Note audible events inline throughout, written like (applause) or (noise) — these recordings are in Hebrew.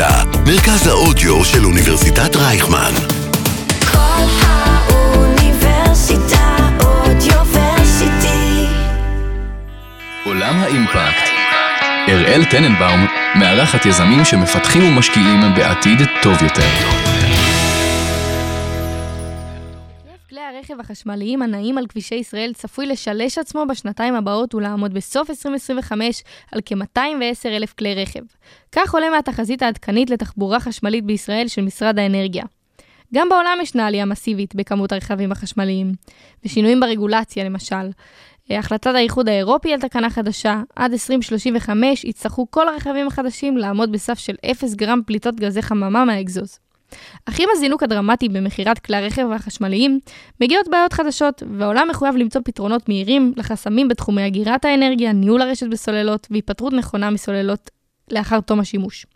האוניברסיטה, מרכז האודיו של אוניברסיטת רייכמן. כל האוניברסיטה אודיוורסיטי. עולם האימפקט. אראל טננבאום מארחת יזמים שמפתחים ומשקיעים בעתיד טוב יותר. הרכב החשמליים הנעים על כבישי ישראל צפוי לשלש עצמו בשנתיים הבאות ולעמוד בסוף 2025 על כ-210 אלף כלי רכב. כך עולה מהתחזית העדכנית לתחבורה חשמלית בישראל של משרד האנרגיה. גם בעולם ישנה עלייה מסיבית בכמות הרכבים החשמליים, ושינויים ברגולציה למשל. אה, החלטת האיחוד האירופי על תקנה חדשה, עד 2035 יצטרכו כל הרכבים החדשים לעמוד בסף של 0 גרם פליטות גזי חממה מהאגזוז. אך עם הזינוק הדרמטי במכירת כלי הרכב החשמליים, מגיעות בעיות חדשות, והעולם מחויב למצוא פתרונות מהירים לחסמים בתחומי אגירת האנרגיה, ניהול הרשת בסוללות והיפטרות נכונה מסוללות לאחר תום השימוש.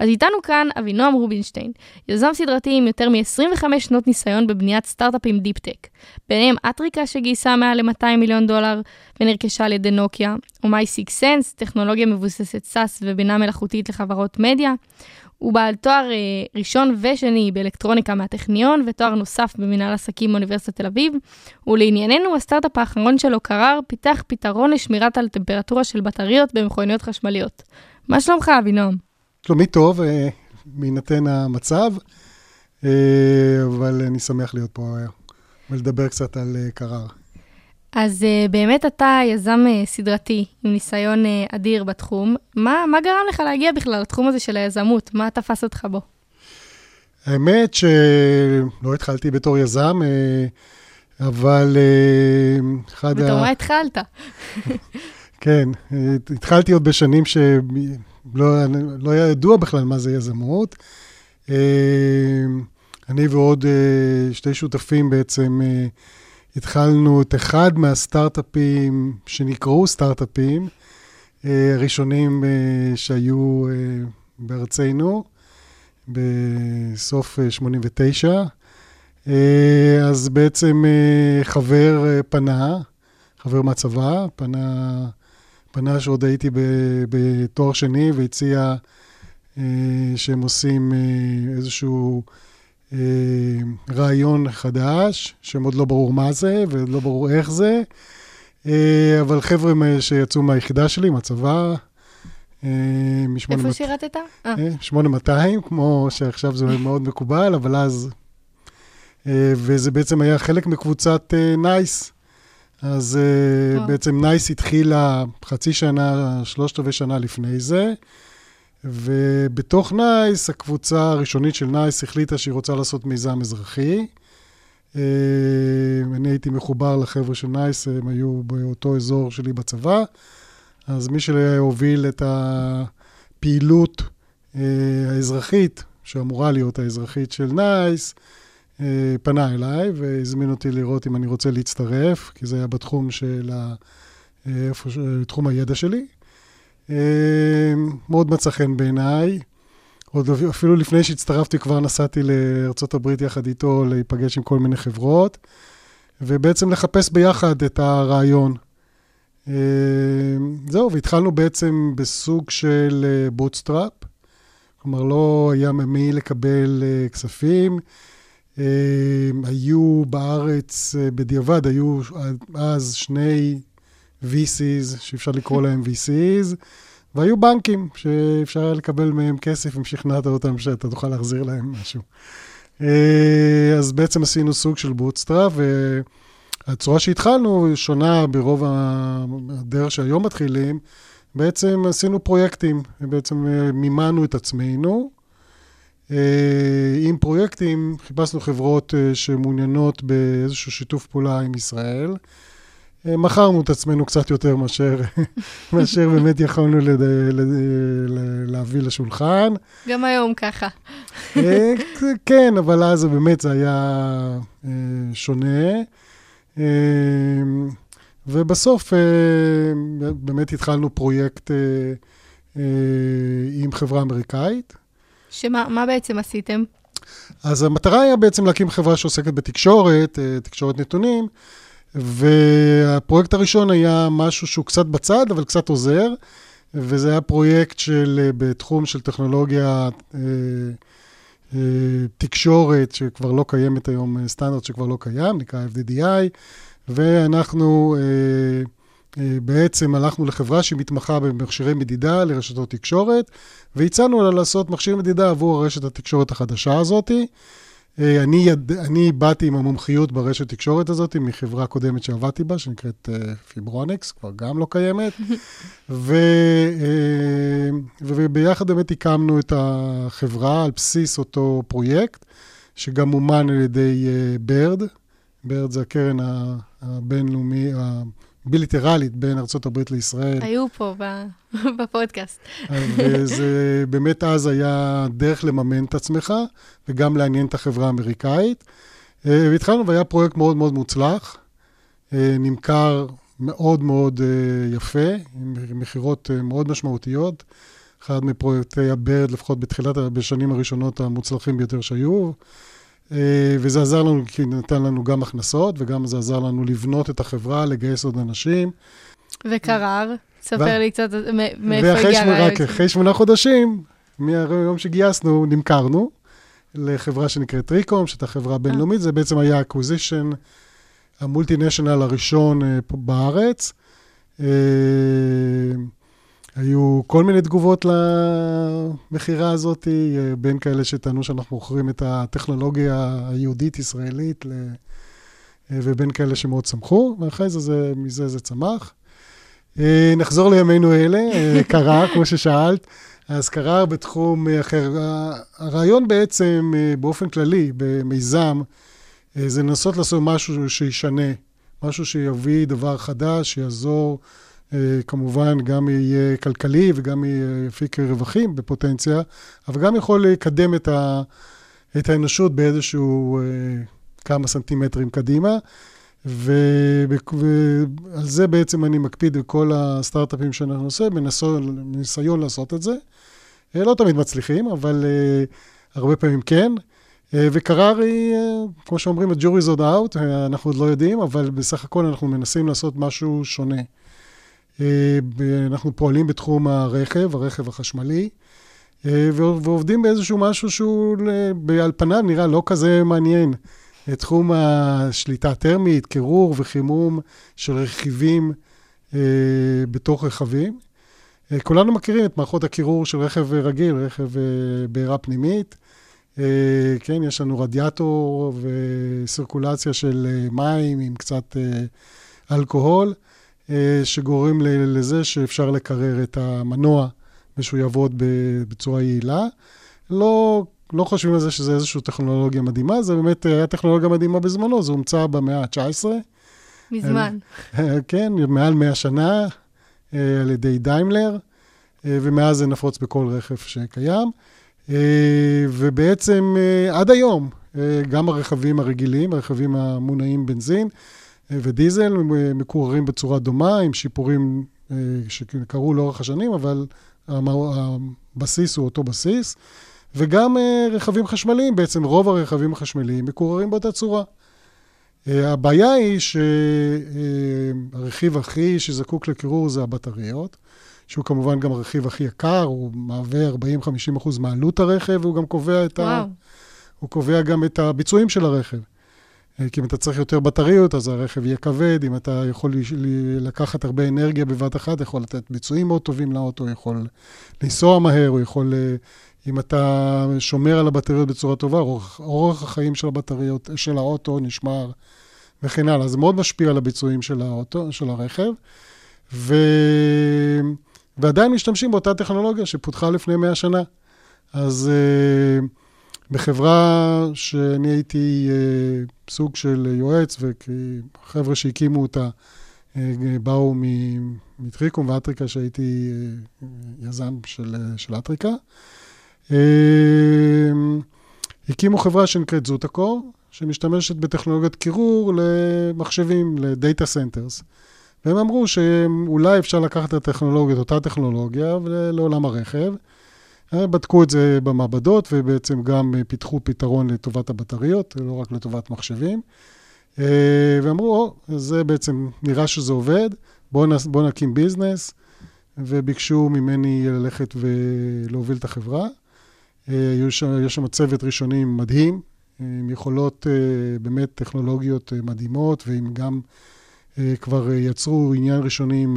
אז איתנו כאן אבינועם רובינשטיין, יזם סדרתי עם יותר מ-25 שנות ניסיון בבניית סטארט-אפים deep-tech. ביניהם אטריקה שגייסה מעל ל-200 מיליון דולר ונרכשה על ידי נוקיה, או my6sense, טכנולוגיה מבוססת SaaS ובינה מלאכותית לחברות מדיה. הוא בעל תואר אה, ראשון ושני באלקטרוניקה מהטכניון ותואר נוסף במנהל עסקים באוניברסיטת תל אביב. ולענייננו, הסטארט-אפ האחרון שלו, קרר, פיתח פתרון לשמירת על טמפרטורה של בטריות במכוניות חשמליות. מה שלומך, אבינועם? שלומי טוב, אה, בהינתן המצב, אה, אבל אני שמח להיות פה ולדבר קצת על קרר. אז uh, באמת אתה יזם uh, סדרתי עם ניסיון uh, אדיר בתחום. מה, מה גרם לך להגיע בכלל לתחום הזה של היזמות? מה תפס אותך בו? האמת שלא התחלתי בתור יזם, אבל אחד ה... בתור מה התחלת? (laughs) כן, התחלתי עוד בשנים שלא לא היה ידוע בכלל מה זה יזמות. אני ועוד שתי שותפים בעצם התחלנו את אחד מהסטארט-אפים שנקראו סטארט-אפים, אה, הראשונים אה, שהיו אה, בארצנו, בסוף 89. אז בעצם חבר פנה, חבר מהצבא, פנה, פנה שעוד הייתי בתואר שני והציע שהם עושים איזשהו... אה, רעיון חדש, שעוד לא ברור מה זה ולא ברור איך זה, אה, אבל חבר'ה שיצאו מהיחידה שלי, מהצבא, אה, איפה שירתת? 8200, כמו שעכשיו זה מאוד מקובל, אבל אז... וזה בעצם היה חלק מקבוצת נייס. אז בעצם נייס התחילה חצי שנה, שלושת רבעי שנה לפני זה. ובתוך נייס, הקבוצה הראשונית של נייס החליטה שהיא רוצה לעשות מיזם אזרחי. אה, אני הייתי מחובר לחבר'ה של נייס, הם היו באותו אזור שלי בצבא. אז מי שהוביל את הפעילות אה, האזרחית, שאמורה להיות האזרחית של נייס, אה, פנה אליי והזמין אותי לראות אם אני רוצה להצטרף, כי זה היה בתחום של ה... איפה, תחום הידע שלי. אמ, מאוד מצא חן בעיניי. עוד אפילו לפני שהצטרפתי כבר נסעתי לארה"ב יחד איתו להיפגש עם כל מיני חברות, ובעצם לחפש ביחד את הרעיון. אמ, זהו, והתחלנו בעצם בסוג של bootstrap, אה, כלומר לא היה ממי לקבל אה, כספים. היו בארץ, אה, בדיעבד, היו אז שני VCs, שאפשר לקרוא להם VCs, והיו בנקים שאפשר היה לקבל מהם כסף אם שכנעת אותם שאתה תוכל להחזיר להם משהו. אה, אז בעצם עשינו סוג של bootstrap, והצורה שהתחלנו שונה ברוב הדרך שהיום מתחילים. בעצם עשינו פרויקטים, בעצם אה, מימנו את עצמנו. אה, עם פרויקטים חיפשנו חברות שמעוניינות באיזשהו שיתוף פעולה עם ישראל. אה, מכרנו את עצמנו קצת יותר מאשר, (laughs) מאשר באמת יכולנו לד... לד... להביא לשולחן. גם היום ככה. אה, כן, אבל אז באמת זה היה אה, שונה. ובסוף באמת התחלנו פרויקט עם חברה אמריקאית. שמה בעצם עשיתם? אז המטרה היה בעצם להקים חברה שעוסקת בתקשורת, תקשורת נתונים. והפרויקט הראשון היה משהו שהוא קצת בצד, אבל קצת עוזר, וזה היה פרויקט של, אה, בתחום של טכנולוגיה, אה, אה, תקשורת, שכבר לא קיימת היום, אה, סטנדרט שכבר לא קיים, נקרא FDDI, ואנחנו אה, אה, בעצם הלכנו לחברה שמתמחה במכשירי מדידה לרשתות תקשורת, והצענו לה לעשות מכשיר מדידה עבור רשת התקשורת החדשה הזאתי. אה, אני, יד... אני באתי עם המומחיות ברשת תקשורת הזאת מחברה קודמת שעבדתי בה, שנקראת אה, פיברוניקס, כבר גם לא קיימת. (laughs) ו... אה, וביחד באמת הקמנו את החברה על בסיס אותו פרויקט, שגם מומן על ידי ברד. ברד זה הקרן הבינלאומי, הבילטרלית בין ארה"ב לישראל. היו פה (laughs) בפודקאסט. וזה (laughs) באמת אז היה דרך לממן את עצמך, וגם לעניין את החברה האמריקאית. אה, והתחלנו, והיה פרויקט מאוד מאוד מוצלח. אה, נמכר מאוד מאוד אה, יפה, עם מכירות מאוד משמעותיות. אחד מפרויקטי הברד, לפחות בתחילת, בשנים הראשונות המוצלחים ביותר שהיו. וזה עזר לנו, כי נתן לנו גם הכנסות, וגם זה עזר לנו לבנות את החברה, לגייס עוד אנשים. וקרר, ספר לי קצת מאיפה ואחרי הגיע הרעיון. רק אחרי שמונה חודשים, מהיום שגייסנו, נמכרנו לחברה שנקראת טריקום, שהייתה חברה בינלאומית, זה בעצם היה acquisition המולטינשיונל הראשון אה, פה בארץ. היו כל מיני תגובות למכירה הזאת, אה, בין כאלה שטענו שאנחנו מוכרים את הטכנולוגיה היהודית-ישראלית, אה, ובין כאלה שמאוד שמחו, ואחרי זה, זה מזה זה צמח. אה, נחזור לימינו אלה, (laughs) קרר, כמו ששאלת. אז קרר בתחום אחר. הרעיון בעצם, באופן כללי, במיזם, זה לנסות לעשות משהו שישנה, משהו שיביא דבר חדש, שיעזור, כמובן, גם יהיה כלכלי וגם יפיק רווחים בפוטנציה, אבל גם יכול לקדם את, ה, את האנושות באיזשהו אה, כמה סנטימטרים קדימה. ו- ועל זה בעצם אני מקפיד בכל הסטארט-אפים שאנחנו עושים, בניסיון, לעשות את זה. אה, לא תמיד מצליחים, אבל uh, הרבה פעמים כן. וקרר היא, uh, כמו שאומרים, ה-jury's עוד out, אנחנו עוד לא יודעים, אבל בסך הכל אנחנו מנסים לעשות משהו שונה. אנחנו פועלים בתחום הרכב, הרכב החשמלי, ועו- ועובדים באיזשהו משהו שהוא על פניו נראה לא כזה מעניין. תחום השליטה הטרמית, קירור וחימום של רכיבים אה, בתוך רכבים. אה, כולנו מכירים את מערכות הקירור של רכב רגיל, רכב אה, בעירה פנימית. אה, כן, יש לנו רדיאטור וסירקולציה של אה, מים עם קצת אה, אלכוהול, אה, שגורם ל- לזה שאפשר לקרר את המנוע ושהוא יעבוד בצורה יעילה. לא לא חושבים על זה שזה איזושהי טכנולוגיה מדהימה, זה באמת היה טכנולוגיה מדהימה בזמנו, זה הומצא במאה ה-19, מזמן. כן, מעל 100 שנה אה, על ידי דיימלר, אה, ומאז זה נפוץ בכל רכב שקיים. אה, ובעצם אה, עד היום, אה, גם הרכבים הרגילים, הרכבים המונעים בנזין אה, ודיזל, אה, מקוררים בצורה דומה, עם שיפורים אה, שקרו לאורך השנים, אבל הבסיס הוא אותו בסיס. וגם uh, רכבים חשמליים, בעצם רוב הרכבים החשמליים מקוררים באותה צורה. הבעיה היא שהרכיב הכי שזקוק לקירור זה הבטריות, שהוא כמובן גם הרכיב הכי יקר, הוא מהווה 40-50 אחוז מעלות הרכב, והוא גם קובע את, ה... הוא קובע גם את הביצועים של הרכב. כי אם אתה צריך יותר בטריות, אז הרכב יהיה כבד, אם אתה יכול לקחת הרבה אנרגיה בבת אחת, יכול לתת ביצועים מאוד טובים לאוטו, יכול לנסוע מהר, הוא יכול, אה, אם אתה שומר על הבטריות בצורה טובה, אורך, אורך החיים של הבטריות, של האוטו נשמר וכן הלאה. זה מאוד משפיע על הביצועים של האוטו, של הרכב. ו... ועדיין משתמשים באותה טכנולוגיה שפותחה לפני 100 שנה. אז uh, בחברה שאני הייתי uh, סוג של יועץ, וחבר'ה שהקימו אותה uh, באו מטריקום ואטריקה, שהייתי uh, יזם של, של אטריקה. הקימו חברה שנקראת ZutaCore, שמשתמשת בטכנולוגיית קירור למחשבים, ל data centers. והם אמרו שאולי אפשר לקחת את הטכנולוגיה, את אותה טכנולוגיה, לעולם הרכב. בדקו את זה במעבדות, ובעצם גם פיתחו פתרון לטובת הבטריות, לא רק לטובת מחשבים. ואמרו, או, זה בעצם נראה שזה עובד, בואו בוא נקים business. וביקשו ממני ללכת ולהוביל את החברה. אה, יש שם צוות ראשוני מדהים, עם יכולות אה, באמת טכנולוגיות אה, מדהימות, והם גם כבר יצרו עניין ראשוני עם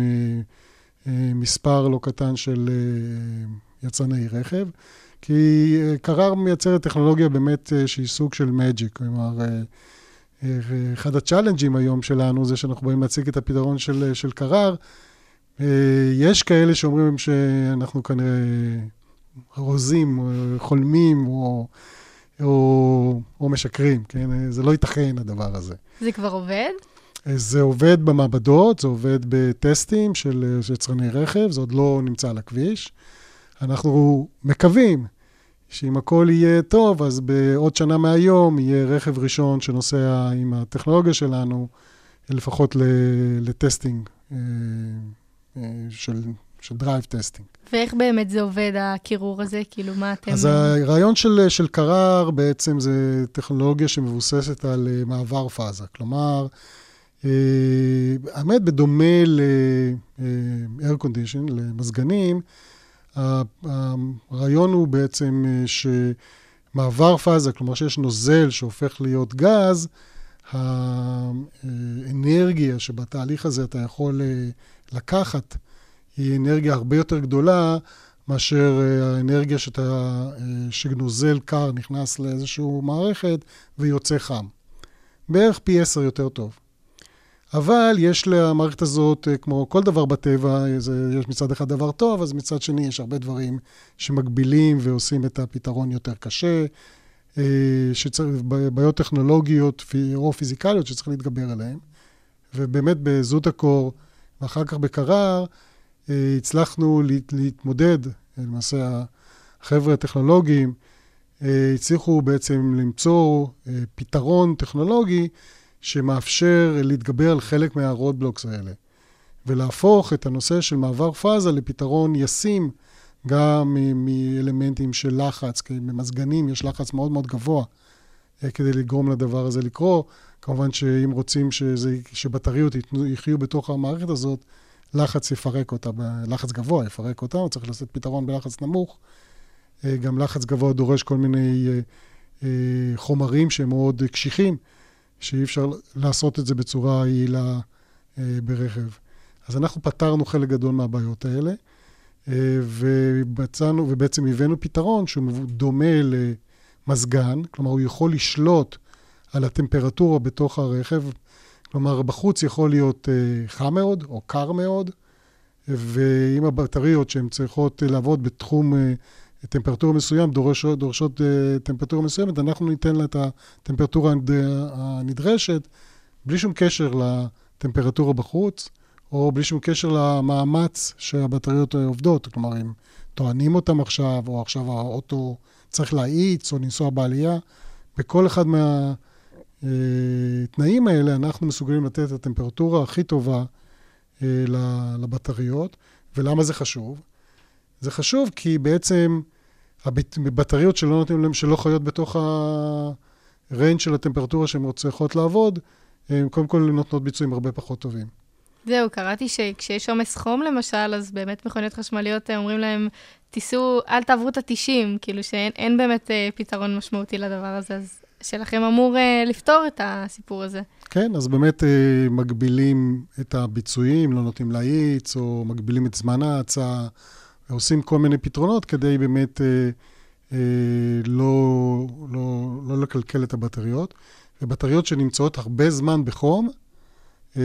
מספר לא קטן של יצרני רכב. כי קרר מייצרת טכנולוגיה באמת שהיא סוג של magic, כלומר, אחד הצ'אלנג'ים היום שלנו זה שאנחנו באים להציג את הפתרון של, של קרר. יש כאלה שאומרים שאנחנו כנראה רוזים, חולמים או, או, או משקרים, כן? זה לא ייתכן הדבר הזה. זה כבר עובד? זה עובד במעבדות, זה עובד בטסטים של יצרני רכב, זה עוד לא נמצא על הכביש. אנחנו מקווים שאם הכל יהיה טוב, אז בעוד שנה מהיום יהיה רכב ראשון שנוסע עם הטכנולוגיה שלנו, לפחות ל testing אה, אה, של של drive testing. ואיך באמת זה עובד, הקירור הזה? כאילו, מה אתם... אז הרעיון של, של קרר בעצם זה טכנולוגיה שמבוססת על אה, מעבר פאזה. כלומר, האמת, בדומה ל-air condition, למזגנים, הרעיון הוא בעצם שמעבר פאזה, כלומר שיש נוזל שהופך להיות גז, האנרגיה שבתהליך הזה אתה יכול לקחת היא אנרגיה הרבה יותר גדולה מאשר אה, האנרגיה שאתה, אה, שנוזל קר נכנס לאיזושהי מערכת ויוצא חם. בערך פי עשר יותר טוב. אבל יש למערכת הזאת, אה, כמו כל דבר בטבע, זה, יש מצד אחד דבר טוב, אז מצד שני יש הרבה דברים שמגבילים ועושים את הפתרון יותר קשה, שצריך, בעיות טכנולוגיות או פיזיקליות שצריך להתגבר עליהן. ובאמת בזוטקור ואחר כך בקרר, אה, הצלחנו להתמודד, למעשה החבר'ה הטכנולוגיים אה, הצליחו בעצם למצוא אה, פתרון טכנולוגי שמאפשר להתגבר על חלק מהרודבלוקס האלה, ולהפוך את הנושא של מעבר פאזה לפתרון ישים גם מאלמנטים של לחץ, כי במזגנים יש לחץ מאוד מאוד גבוה כדי לגרום לדבר הזה לקרות. כמובן שאם רוצים שזה, שבטריות יחיו בתוך המערכת הזאת, לחץ יפרק אותה, לחץ גבוה יפרק אותה, צריך לעשות פתרון בלחץ נמוך. אה, גם לחץ גבוה דורש כל מיני אה, אה, חומרים שהם מאוד קשיחים, שאי אפשר לעשות את זה בצורה יעילה ברכב. אז אנחנו פתרנו חלק גדול מהבעיות האלה, ובצענו, ובעצם הבאנו פתרון שהוא דומה למזגן, כלומר הוא יכול לשלוט על הטמפרטורה בתוך הרכב כלומר, בחוץ יכול להיות uh, חם מאוד או קר מאוד, ועם הבטריות שהן צריכות לעבוד בתחום טמפרטורה מסוים, דורשות, דורשות uh, טמפרטורה מסוימת, אנחנו ניתן לה את הטמפרטורה הנדרשת, בלי שום קשר לטמפרטורה בחוץ, או בלי שום קשר למאמץ שהבטריות עובדות. כלומר, אם טוענים אותם עכשיו, או עכשיו האוטו צריך להאיץ, או לנסוע בעלייה, בכל אחד מה... התנאים האלה, אנחנו מסוגלים לתת את הטמפרטורה הכי טובה אה, לבטריות. ולמה זה חשוב? זה חשוב כי בעצם הבטריות שלא נותנים להם, שלא חיות בתוך הריינג' של הטמפרטורה שהן צריכות לעבוד, הן קודם כל נותנות ביצועים הרבה פחות טובים. זהו, קראתי שכשיש עומס חום למשל, אז באמת מכוניות חשמליות אומרים להם, תיסעו, אל תעברו את ה-90, כאילו שאין באמת אה, פתרון משמעותי לדבר הזה, אז שלכם אמור uh, לפתור את הסיפור הזה. כן, אז באמת uh, מגבילים את הביצועים, לא נותנים להאיץ, או מגבילים את זמן ההאצה, עושים כל מיני פתרונות כדי באמת uh, uh, לא, לא, לא לקלקל את הבטריות. ובטריות שנמצאות הרבה זמן בחום, uh,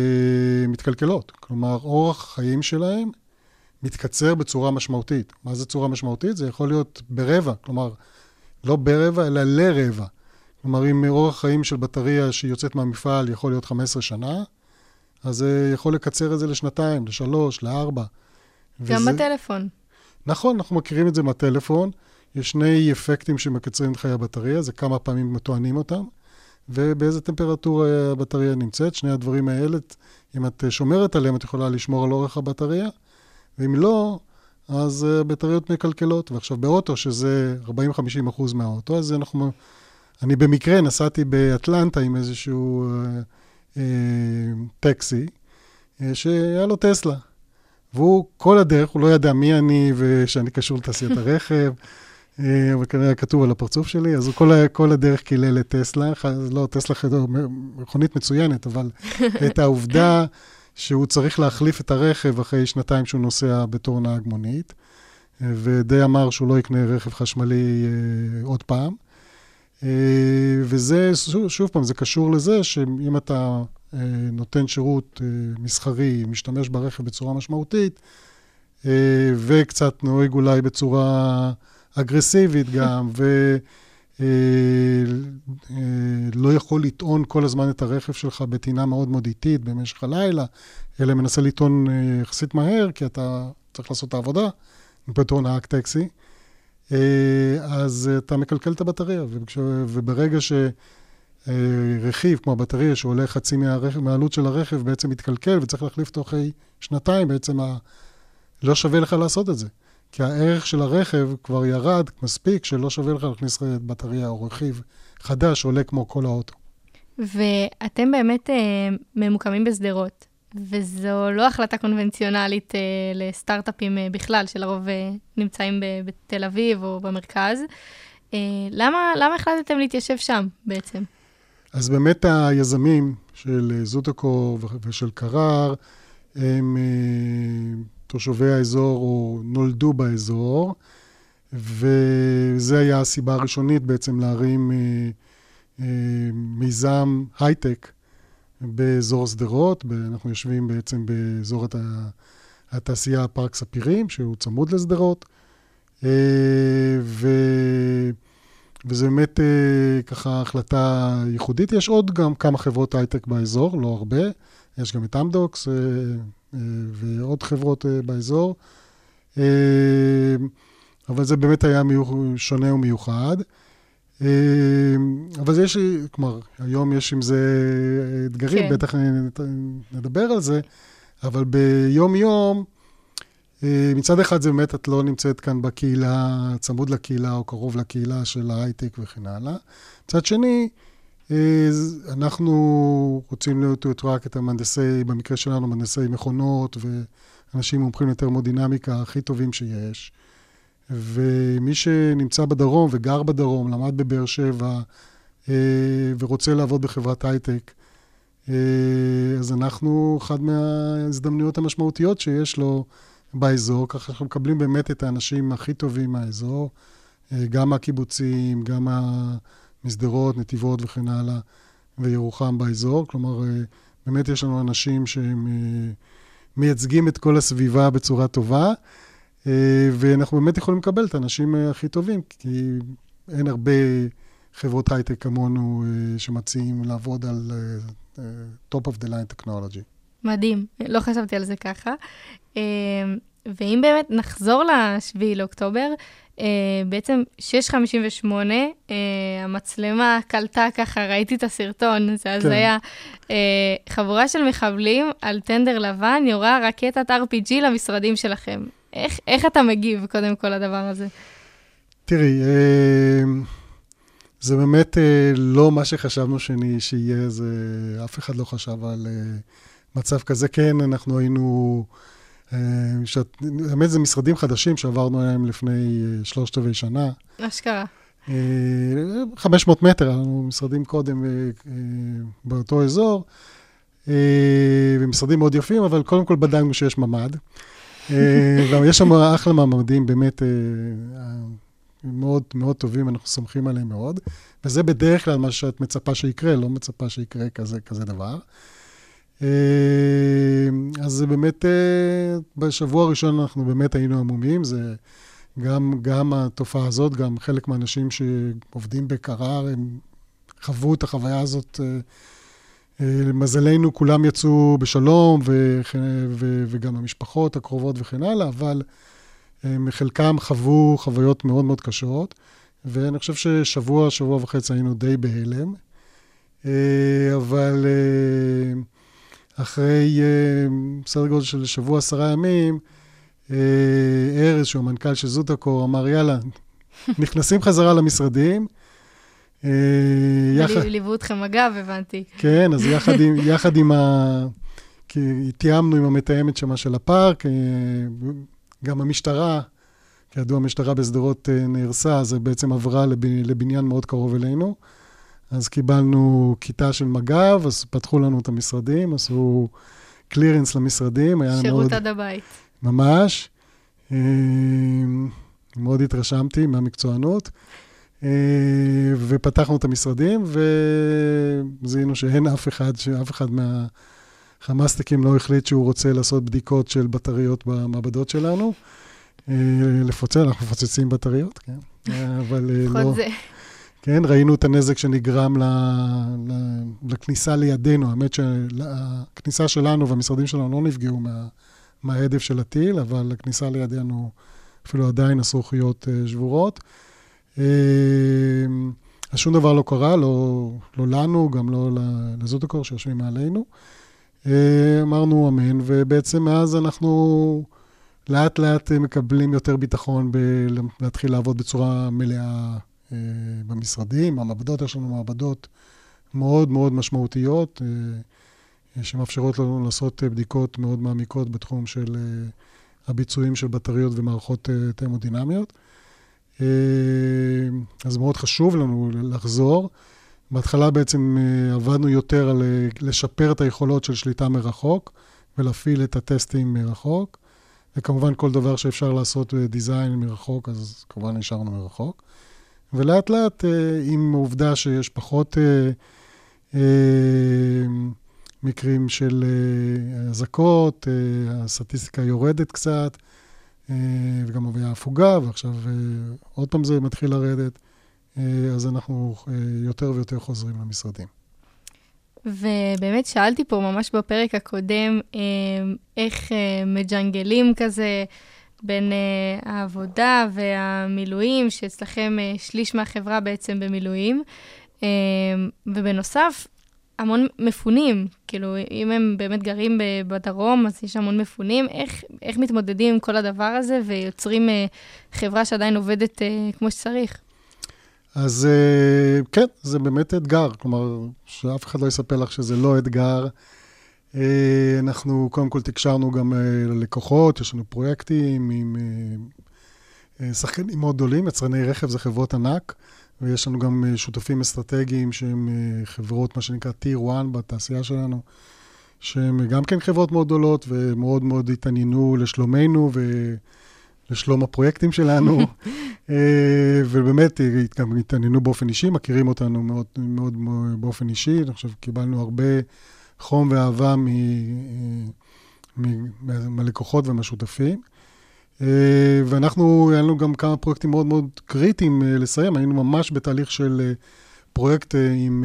מתקלקלות. כלומר, אורח החיים שלהם מתקצר בצורה משמעותית. מה זה צורה משמעותית? זה יכול להיות ברבע, כלומר, לא ברבע, אלא לרבע. כלומר, אם אורח חיים של בטריה שיוצאת מהמפעל יכול להיות 15 שנה, אז זה יכול לקצר את זה לשנתיים, לשלוש, לארבע. גם וזה... בטלפון. נכון, אנחנו מכירים את זה מהטלפון. יש שני אפקטים שמקצרים את חיי הבטריה, זה כמה פעמים מתואנים אותם, ובאיזה טמפרטורה הבטריה נמצאת. שני הדברים האלה, אם את שומרת עליהם, את יכולה לשמור על אורך הבטריה, ואם לא, אז הבטריות מקלקלות. ועכשיו באוטו, שזה 40-50 אחוז מהאוטו, אז אנחנו אני במקרה נסעתי באטלנטה עם איזשהו אה, אה, טקסי, אה, שהיה לו טסלה. והוא כל הדרך, הוא לא ידע מי אני ושאני קשור לתעשיית הרכב, (laughs) אה, אבל כנראה כתוב על הפרצוף שלי, אז הוא כל, כל הדרך קילל את טסלה, לא, טסלה חדור, מכונית מצוינת, אבל (laughs) את העובדה שהוא צריך להחליף את הרכב אחרי שנתיים שהוא נוסע בתור נהג מונית, ודי אמר שהוא לא יקנה רכב חשמלי אה, עוד פעם. אה, וזה, שוב, שוב פעם, זה קשור לזה שאם אתה נותן שירות אה, מסחרי, משתמש ברכב בצורה משמעותית, אה, וקצת נוהג אולי בצורה אגרסיבית גם, ולא יכול לטעון כל הזמן את הרכב שלך בטעינה מאוד מאוד איטית במשך הלילה, אלא מנסה לטעון אה, יחסית מהר, כי אתה צריך לעשות את העבודה בתור נהג טקסי. אה, אז אתה מקלקל את הבטריה, וברגע שרכיב כמו הבטריה שעולה חצי מהרכב, מהעלות של הרכב בעצם מתקלקל וצריך להחליף אותו אחרי שנתיים, בעצם ה... לא שווה לך לעשות את זה. כי הערך של הרכב כבר ירד מספיק שלא שווה לך להכניס בטריה או רכיב חדש שעולה כמו כל האוטו. ואתם באמת אה, ממוקמים בשדרות, וזו לא החלטה קונבנציונלית אה, לסטארט-אפים אה, בכלל, שלרוב אה, נמצאים בתל אביב או במרכז. אה, למה, למה החלטתם להתיישב שם בעצם? אז באמת היזמים של אה, זוטוקו ו- ושל קרר, הם אה, תושבי האזור או נולדו באזור, וזה היה הסיבה הראשונית בעצם להרים אה, מיזם הייטק באזור שדרות. אנחנו יושבים בעצם באזור הת- התעשייה פארק ספירים, שהוא צמוד לשדרות. ו... וזה באמת אה, ככה החלטה ייחודית. יש עוד גם כמה חברות הייטק באזור, לא הרבה. יש גם את אמדוקס אה, אה, ועוד חברות אה, באזור. אה, אבל זה באמת היה מיוח... שונה ומיוחד. אה, אבל יש, כלומר, היום יש עם זה אתגרים, כן. בטח נדבר על זה, אבל ביום-יום, אה, מצד אחד זה באמת, את לא נמצאת כאן בקהילה, צמוד לקהילה או קרוב לקהילה של ההייטק וכן הלאה. מצד שני, אה, אנחנו רוצים להיות רק את המהנדסי, במקרה שלנו, מהנדסי מכונות ואנשים מומחים לתרמודינמיקה הכי טובים שיש. ומי שנמצא בדרום וגר בדרום, למד בבאר שבע אה, ורוצה לעבוד בחברת הייטק, אה, אז אנחנו, אחת מההזדמנויות המשמעותיות שיש לו באזור, ככה אנחנו מקבלים באמת את האנשים הכי טובים מהאזור, אה, גם מהקיבוצים, גם משדרות, נתיבות וכן הלאה, וירוחם באזור. כלומר, אה, באמת יש לנו אנשים שהם אה, מייצגים את כל הסביבה בצורה טובה, ואנחנו באמת יכולים לקבל את האנשים הכי טובים, כי אין הרבה חברות הייטק כמונו שמציעים לעבוד על top of the line technology. מדהים, לא חשבתי על זה ככה. אה, ואם באמת נחזור ל-7 לאוקטובר, אה, בעצם 6.58, אה, המצלמה קלטה ככה, ראיתי את הסרטון, זה הזיה. אה, חבורה של מחבלים על טנדר לבן יורה רקטת RPG למשרדים שלכם. איך, איך אתה מגיב, קודם כל, לדבר הזה? תראי, אה, זה באמת לא מה שחשבנו שיהיה, זה, אף אחד לא חשב על מצב כזה. כן, אנחנו היינו, אה, שאת, האמת זה משרדים חדשים שעברנו עליהם לפני אה, שלושת רבעי שנה. אשכרה. אה, 500 מטר, היה לנו משרדים קודם אה, אה, באותו אזור, אה, ומשרדים מאוד יפים, אבל קודם כל בדקנו שיש ממ"ד. אה, (laughs) ויש שם אחלה ממ"דים, באמת אה, אה, מאוד מאוד טובים, אנחנו סומכים עליהם מאוד, וזה בדרך כלל מה שאת מצפה שיקרה, לא מצפה שיקרה כזה, כזה דבר. אה, אז זה באמת, אה, בשבוע הראשון אנחנו באמת היינו עמומים, זה גם, גם התופעה הזאת, גם חלק מהאנשים שעובדים בקרר, הם חוו את החוויה הזאת. אה, למזלנו, כולם יצאו בשלום, ו, ו, וגם המשפחות הקרובות וכן הלאה, אבל חלקם חוו חוויות מאוד מאוד קשות, ואני חושב ששבוע, שבוע וחצי היינו די בהלם. אבל אחרי אה, סדר גודל של שבוע, עשרה ימים, אה, ארז, שהוא המנכ"ל של זוטקו, אמר, יאללה, (laughs) נכנסים חזרה למשרדים. אה, יחד- ליוו אתכם אגב, הבנתי. כן, אז יחד עם, (laughs) יחד עם ה... כי תיאמנו עם המתאמת שמה של הפארק, גם המשטרה, כידוע, המשטרה בשדרות נהרסה, אז בעצם עברה לב, לבניין מאוד קרוב אלינו. אז קיבלנו כיתה של מג"ב, אז פתחו לנו את המשרדים, עשו קלירנס למשרדים, היה שירות מאוד... עד הבית. ממש. אה, מאוד התרשמתי מהמקצוענות. אה, ופתחנו את המשרדים, וזיהינו שאין אף אחד, שאף אחד מהחמאסטיקים לא החליט שהוא רוצה לעשות בדיקות של בטריות במעבדות שלנו. אה, לפוצץ, אנחנו מפוצצים בטריות, כן. אבל לא... לפחות זה. כן, ראינו את הנזק שנגרם ל, ל, לכניסה לידינו. האמת שהכניסה שלנו והמשרדים שלנו לא נפגעו מה, מההדף של הטיל, אבל הכניסה לידינו אפילו עדיין עשו חיות אה, שבורות. אה, אז שום דבר לא קרה, לא, לא לנו, גם לא לזוטוקור שיושבים מעלינו. אה, אמרנו אמן, ובעצם מאז אנחנו לאט לאט מקבלים יותר ביטחון בלהתחיל לעבוד בצורה מלאה אה, במשרדים. המעבדות, יש לנו מעבדות מאוד מאוד משמעותיות, אה, שמאפשרות לנו לעשות אה, בדיקות מאוד מעמיקות בתחום של אה, הביצועים של בטריות ומערכות אה, תרמודינמיות. אה, אז מאוד חשוב לנו לחזור. בהתחלה בעצם אה, עבדנו יותר על אה, לשפר את היכולות של שליטה מרחוק ולהפעיל את הטסטים מרחוק. וכמובן כל דבר שאפשר לעשות דיזיין מרחוק, אז כמובן נשארנו מרחוק. ולאט לאט, אה, עם העובדה שיש פחות אה, אה, מקרים של אזעקות, הסטטיסטיקה יורדת קצת, וגם היה הפוגה, ועכשיו עוד פעם זה מתחיל לרדת, אז אנחנו יותר ויותר חוזרים למשרדים. ובאמת שאלתי פה ממש בפרק הקודם, איך מג'נגלים כזה בין אה, העבודה והמילואים, שאצלכם אה, שליש מהחברה בעצם במילואים. אה, ובנוסף, המון מפונים, כאילו, אם הם באמת גרים בדרום, אז יש המון מפונים. איך, איך מתמודדים עם כל הדבר הזה ויוצרים אה, חברה שעדיין עובדת אה, כמו שצריך? אז כן, זה באמת אתגר. כלומר, שאף אחד לא יספר לך שזה לא אתגר. אה, אנחנו קודם כל תקשרנו גם אה, ללקוחות, יש לנו פרויקטים עם אה, שחקנים מאוד גדולים, יצרני רכב זה חברות ענק, ויש לנו גם שותפים אסטרטגיים שהם חברות, מה שנקרא טיר 1 בתעשייה שלנו, שהם גם כן חברות מאוד גדולות ומאוד מאוד התעניינו לשלומנו ולשלום הפרויקטים שלנו. (laughs) ובאמת, גם התעניינו באופן אישי, מכירים אותנו מאוד, מאוד מאוד באופן אישי. אני חושב קיבלנו הרבה חום ואהבה מ- אה, מ- מה- מהלקוחות ומהשותפים. אה, ואנחנו, היה לנו גם כמה פרויקטים מאוד מאוד קריטיים אה, לסיים. היינו ממש בתהליך של אה, פרויקט עם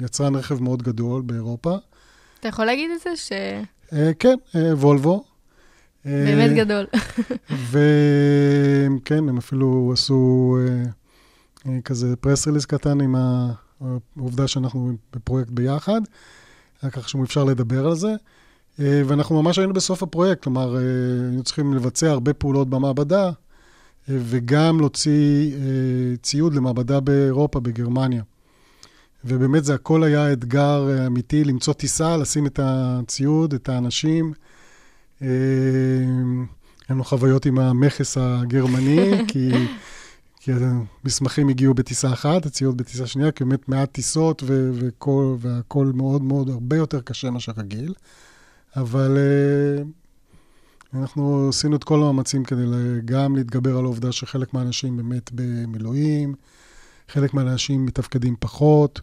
יצרן רכב מאוד גדול באירופה. אתה יכול להגיד את זה? ש... כן, וולבו. באמת גדול. וכן, הם אפילו עשו כזה פרס ריליס קטן עם העובדה שאנחנו בפרויקט ביחד, היה ככה שאפשר לדבר על זה. אה, ואנחנו ממש היינו בסוף הפרויקט, כלומר, אה, היינו צריכים לבצע הרבה פעולות במעבדה, אה, וגם להוציא ציוד למעבדה באירופה, בגרמניה. ובאמת זה הכל היה אתגר אמיתי, למצוא טיסה, לשים את הציוד, את האנשים. היה לנו חוויות עם המכס הגרמני, (laughs) כי, כי המסמכים הגיעו בטיסה אחת, הציוד בטיסה שנייה, כי באמת מעט טיסות ו- וכל, והכל מאוד מאוד הרבה יותר קשה מאשר רגיל. אבל אה, אנחנו עשינו את כל המאמצים כדי גם להתגבר על העובדה שחלק מהאנשים באמת במילואים, חלק מהאנשים מתפקדים פחות,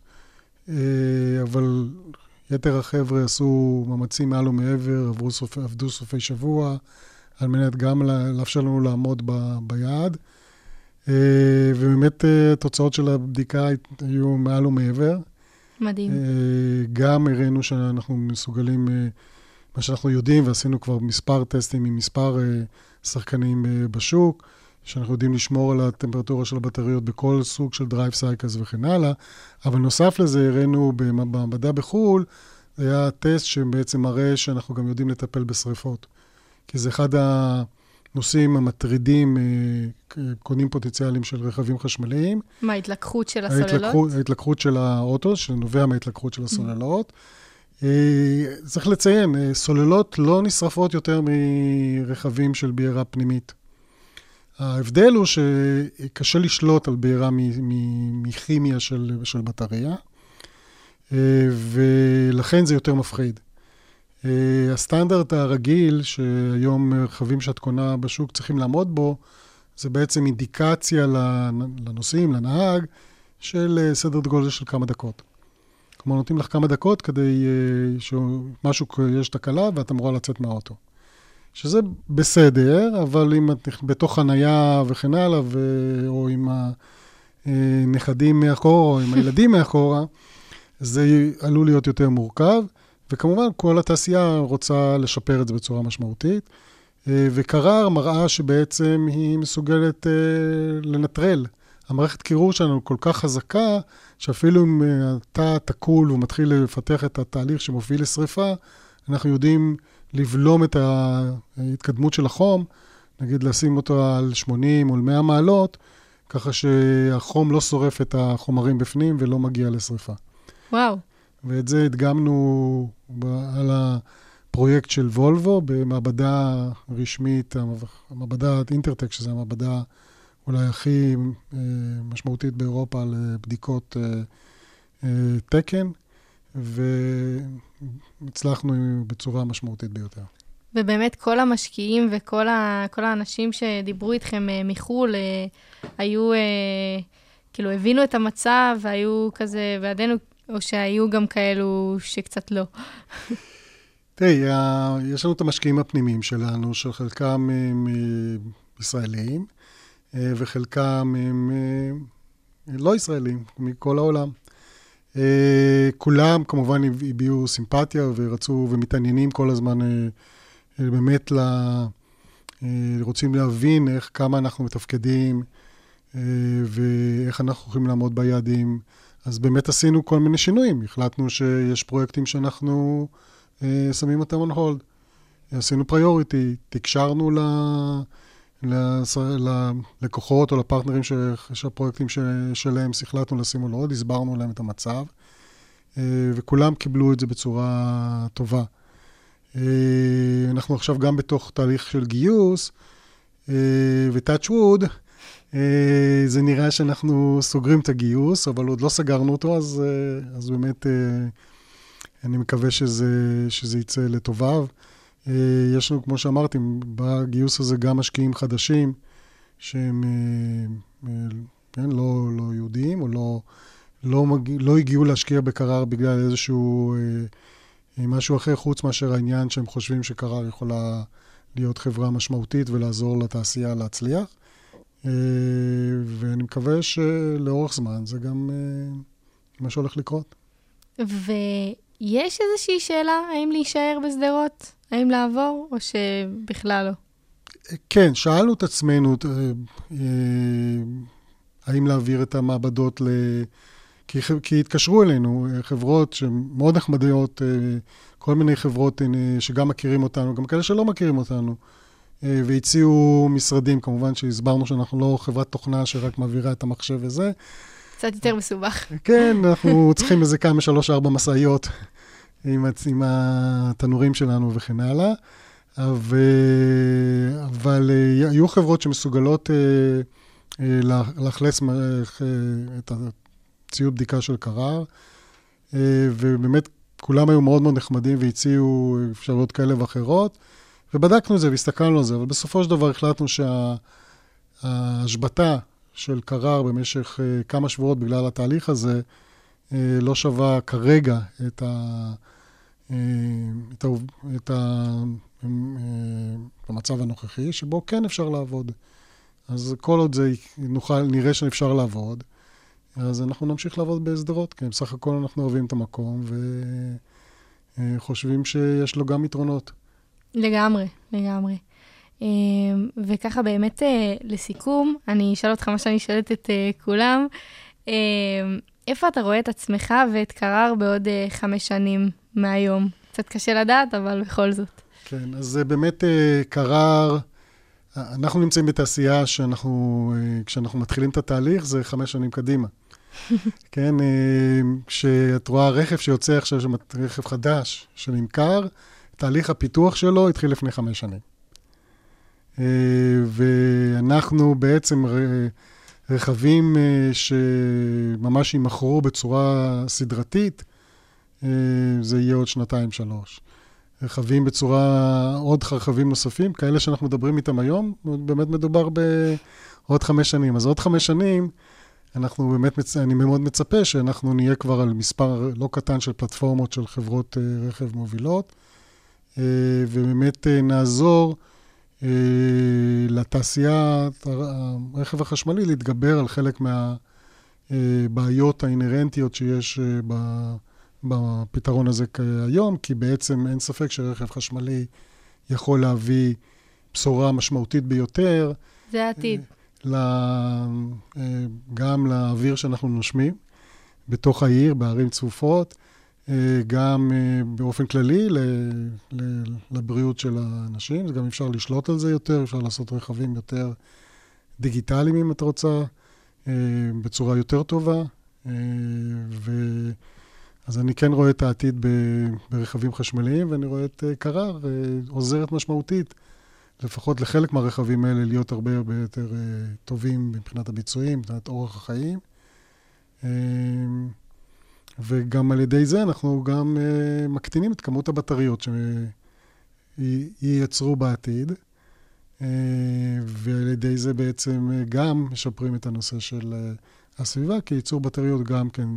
אה, אבל יתר החבר'ה עשו מאמצים מעל ומעבר. עבדו סופי שבוע, על מנת גם לאפשר לנו לעמוד ב... ביעד. אה, ובאמת אה, התוצאות של הבדיקה היו מעל ומעבר. מדהים. אה, גם הראינו שאנחנו מסוגלים, מה שאנחנו יודעים, ועשינו כבר מספר טסטים עם מספר שחקנים בשוק, שאנחנו יודעים לשמור על הטמפרטורה של הבטריות בכל סוג של drive cycles וכן הלאה, אבל נוסף לזה הראינו במעבדה בחו"ל, זה היה טסט שבעצם מראה שאנחנו גם יודעים לטפל בשריפות. כי זה אחד הנושאים המטרידים, אה, קונים פוטנציאליים של רכבים חשמליים. מה, ההתלקחות של הסוללות? ההתלקחות, ההתלקחות של האוטו, שנובע מההתלקחות של הסוללות, אה, צריך לציין, אה, סוללות לא נשרפות יותר מרכבים של בעירה פנימית. ההבדל הוא שקשה לשלוט על בעירה מכימיה של, של בטריה, ולכן זה יותר מפחיד. אה, הסטנדרט הרגיל, שהיום רכבים שאת קונה בשוק צריכים לעמוד בו, זה בעצם אינדיקציה לנ- לנוסעים, לנהג, של אה, סדר גודל של כמה דקות. כלומר, נותנים לך כמה דקות כדי אה, שמשהו, יש תקלה ואת אמורה לצאת מהאוטו. שזה בסדר, אבל אם את בתוך חנייה וכן הלאה, ו... או עם הנכדים מאחורה, או עם הילדים (laughs) מאחורה, זה עלול להיות יותר מורכב. וכמובן, כל התעשייה רוצה לשפר את זה בצורה משמעותית. אה, וקרר מראה שבעצם היא מסוגלת אה, לנטרל. המערכת קירור שלנו כל כך חזקה, שאפילו אם אתה תקול ומתחיל לפתח את התהליך שמוביל לשריפה, אנחנו יודעים לבלום את ההתקדמות של החום, נגיד לשים אותו על 80 או על 100 מעלות, ככה שהחום לא שורף את החומרים בפנים ולא מגיע לשריפה. וואו. ואת זה הדגמנו על הפרויקט של וולבו במעבדה רשמית, המעבדת אינטרטק, שזו המעבדה אולי הכי אה, משמעותית באירופה לבדיקות אה, אה, תקן, והצלחנו בצורה משמעותית ביותר. ובאמת כל המשקיעים וכל ה, כל האנשים שדיברו איתכם מחו"ל היו, כאילו, הבינו את המצב והיו כזה בעדינו, או שהיו גם כאלו שקצת לא. תראי, יש לנו את המשקיעים הפנימיים שלנו, שחלקם הם אה, ישראלים, אה, וחלקם הם אה, לא ישראלים, מכל העולם. כולם כמובן הביעו סימפתיה ורצו ומתעניינים כל הזמן באמת ל... רוצים להבין איך, כמה אנחנו מתפקדים ואיך אנחנו יכולים לעמוד ביעדים. אז באמת עשינו כל מיני שינויים. החלטנו שיש פרויקטים שאנחנו אה, שמים אותם on hold. עשינו פריוריטי, תקשרנו ל... לס- ללקוחות או לפרטנרים ש- שהפרויקטים ש- שלהם, החלטנו לשים על עוד, הסברנו להם את המצב, אה, וכולם קיבלו את זה בצורה טובה. אה, אנחנו עכשיו גם בתוך תהליך של גיוס, אה, ו-touch wood, זה נראה שאנחנו סוגרים את הגיוס, אבל עוד לא סגרנו אותו, אז, אה, אז באמת אה, אני מקווה שזה, שזה יצא לטוביו. אה, יש לנו, כמו שאמרתי, בגיוס הזה גם משקיעים חדשים, שהם אה, אה, כן, לא, לא יהודים, או לא, לא, מג... לא הגיעו להשקיע בקרר בגלל איזשהו אה, אה, משהו אחר, חוץ מאשר העניין שהם חושבים שקרר יכולה להיות חברה משמעותית ולעזור לתעשייה להצליח. אה, ואני מקווה שלאורך זמן זה גם אה, מה שהולך לקרות. ויש איזושהי שאלה, האם להישאר בשדרות? האם לעבור, או שבכלל לא? כן, שאלנו את עצמנו אה, אה, האם להעביר את המעבדות ל... כי, כי התקשרו אלינו אה, חברות שמאוד נחמדות, אה, כל מיני חברות אה, שגם מכירים אותנו, גם כאלה שלא מכירים אותנו, אה, והציעו משרדים, כמובן שהסברנו שאנחנו לא חברת תוכנה שרק מעבירה את המחשב וזה. קצת יותר מסובך. כן, אנחנו (laughs) צריכים איזה כמה, שלוש, ארבע משאיות עם, עם התנורים שלנו וכן הלאה. אבל, אבל אה, היו חברות שמסוגלות אה, אה, לאכלס אה, את הציוד בדיקה של קרר, אה, ובאמת כולם היו מאוד מאוד נחמדים והציעו אפשרויות כאלה ואחרות, ובדקנו את זה והסתכלנו על זה, אבל בסופו של דבר החלטנו שההשבתה של קרר במשך אה, כמה שבועות בגלל התהליך הזה, אה, לא שווה כרגע את, ה, אה, את, ה, את ה, המצב הנוכחי, שבו כן אפשר לעבוד. אז כל עוד זה נוכל, נראה שאפשר לעבוד, אז אנחנו נמשיך לעבוד בשדרות, כי בסך הכל אנחנו אוהבים את המקום וחושבים שיש לו גם יתרונות. לגמרי, לגמרי. אה, וככה באמת אה, לסיכום, אני אשאל אותך מה שאני שואלת את אה, כולם. אה, איפה אתה רואה את עצמך ואת קרר בעוד אה, חמש שנים מהיום? קצת קשה לדעת, אבל בכל זאת. כן, אז באמת קרר, אנחנו נמצאים בתעשייה שאנחנו, כשאנחנו מתחילים את התהליך, זה חמש שנים קדימה. (laughs) כן, כשאת רואה רכב שיוצא עכשיו, רכב חדש שנמכר, תהליך הפיתוח שלו התחיל לפני חמש שנים. אה, ואנחנו בעצם רכבים אה, שממש יימכרו בצורה סדרתית, אה, זה יהיה עוד שנתיים-שלוש. רכבים בצורה, עוד רכבים נוספים, כאלה שאנחנו מדברים איתם היום, באמת מדובר בעוד חמש שנים. אז עוד חמש שנים, אנחנו באמת. אני מאוד מצפה שאנחנו נהיה כבר על מספר לא קטן של פלטפורמות של חברות רכב מובילות, ובאמת אה, נעזור אה, לתעשיית הרכב החשמלי להתגבר על חלק מהבעיות האינהרנטיות שיש אה. בפתרון הזה כיום, כי בעצם אין ספק שרכב חשמלי יכול להביא בשורה משמעותית ביותר. זה העתיד. אה, גם לאוויר שאנחנו נושמים בתוך העיר, בערים צפופות, אה, גם אה, באופן כללי. לבריאות של האנשים. גם אפשר לשלוט על זה יותר, אפשר לעשות רכבים יותר דיגיטליים, אם את רוצה, בצורה יותר טובה. ו... אז אני כן רואה את העתיד. ברכבים חשמליים, ואני רואה את קרר עוזרת משמעותית. לפחות לחלק מהרכבים האלה להיות הרבה הרבה יותר טובים מבחינת הביצועים, מבחינת אורח החיים. וגם על ידי זה אנחנו גם uh, מקטינים את כמות הבטריות שייצרו בעתיד, uh, ועל ידי זה בעצם uh, גם משפרים את הנושא של uh, הסביבה, כי ייצור בטריות גם כן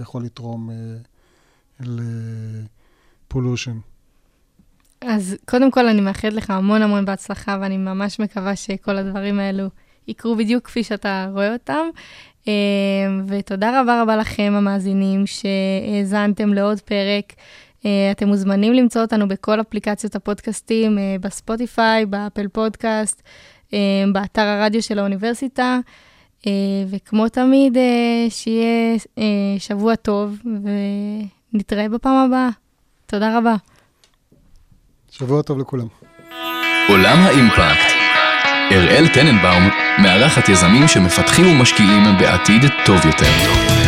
יכול לתרום uh, לפולושן. אז קודם כל אני מאחלת לך המון המון בהצלחה, ואני ממש מקווה שכל הדברים האלו יקרו בדיוק כפי שאתה רואה אותם. אה, ותודה רבה רבה לכם, המאזינים, שהאזנתם לעוד פרק. אה, אתם מוזמנים למצוא אותנו בכל אפליקציות הפודקאסטים, אה, בספוטיפיי, באפל פודקאסט, באתר הרדיו של האוניברסיטה. וכמו תמיד, שיהיה שבוע טוב, ונתראה בפעם הבאה. תודה רבה. שבוע טוב לכולם. עולם האימפקט. אראל טננבאום מארחת יזמים שמפתחים ומשקיעים בעתיד טוב יותר.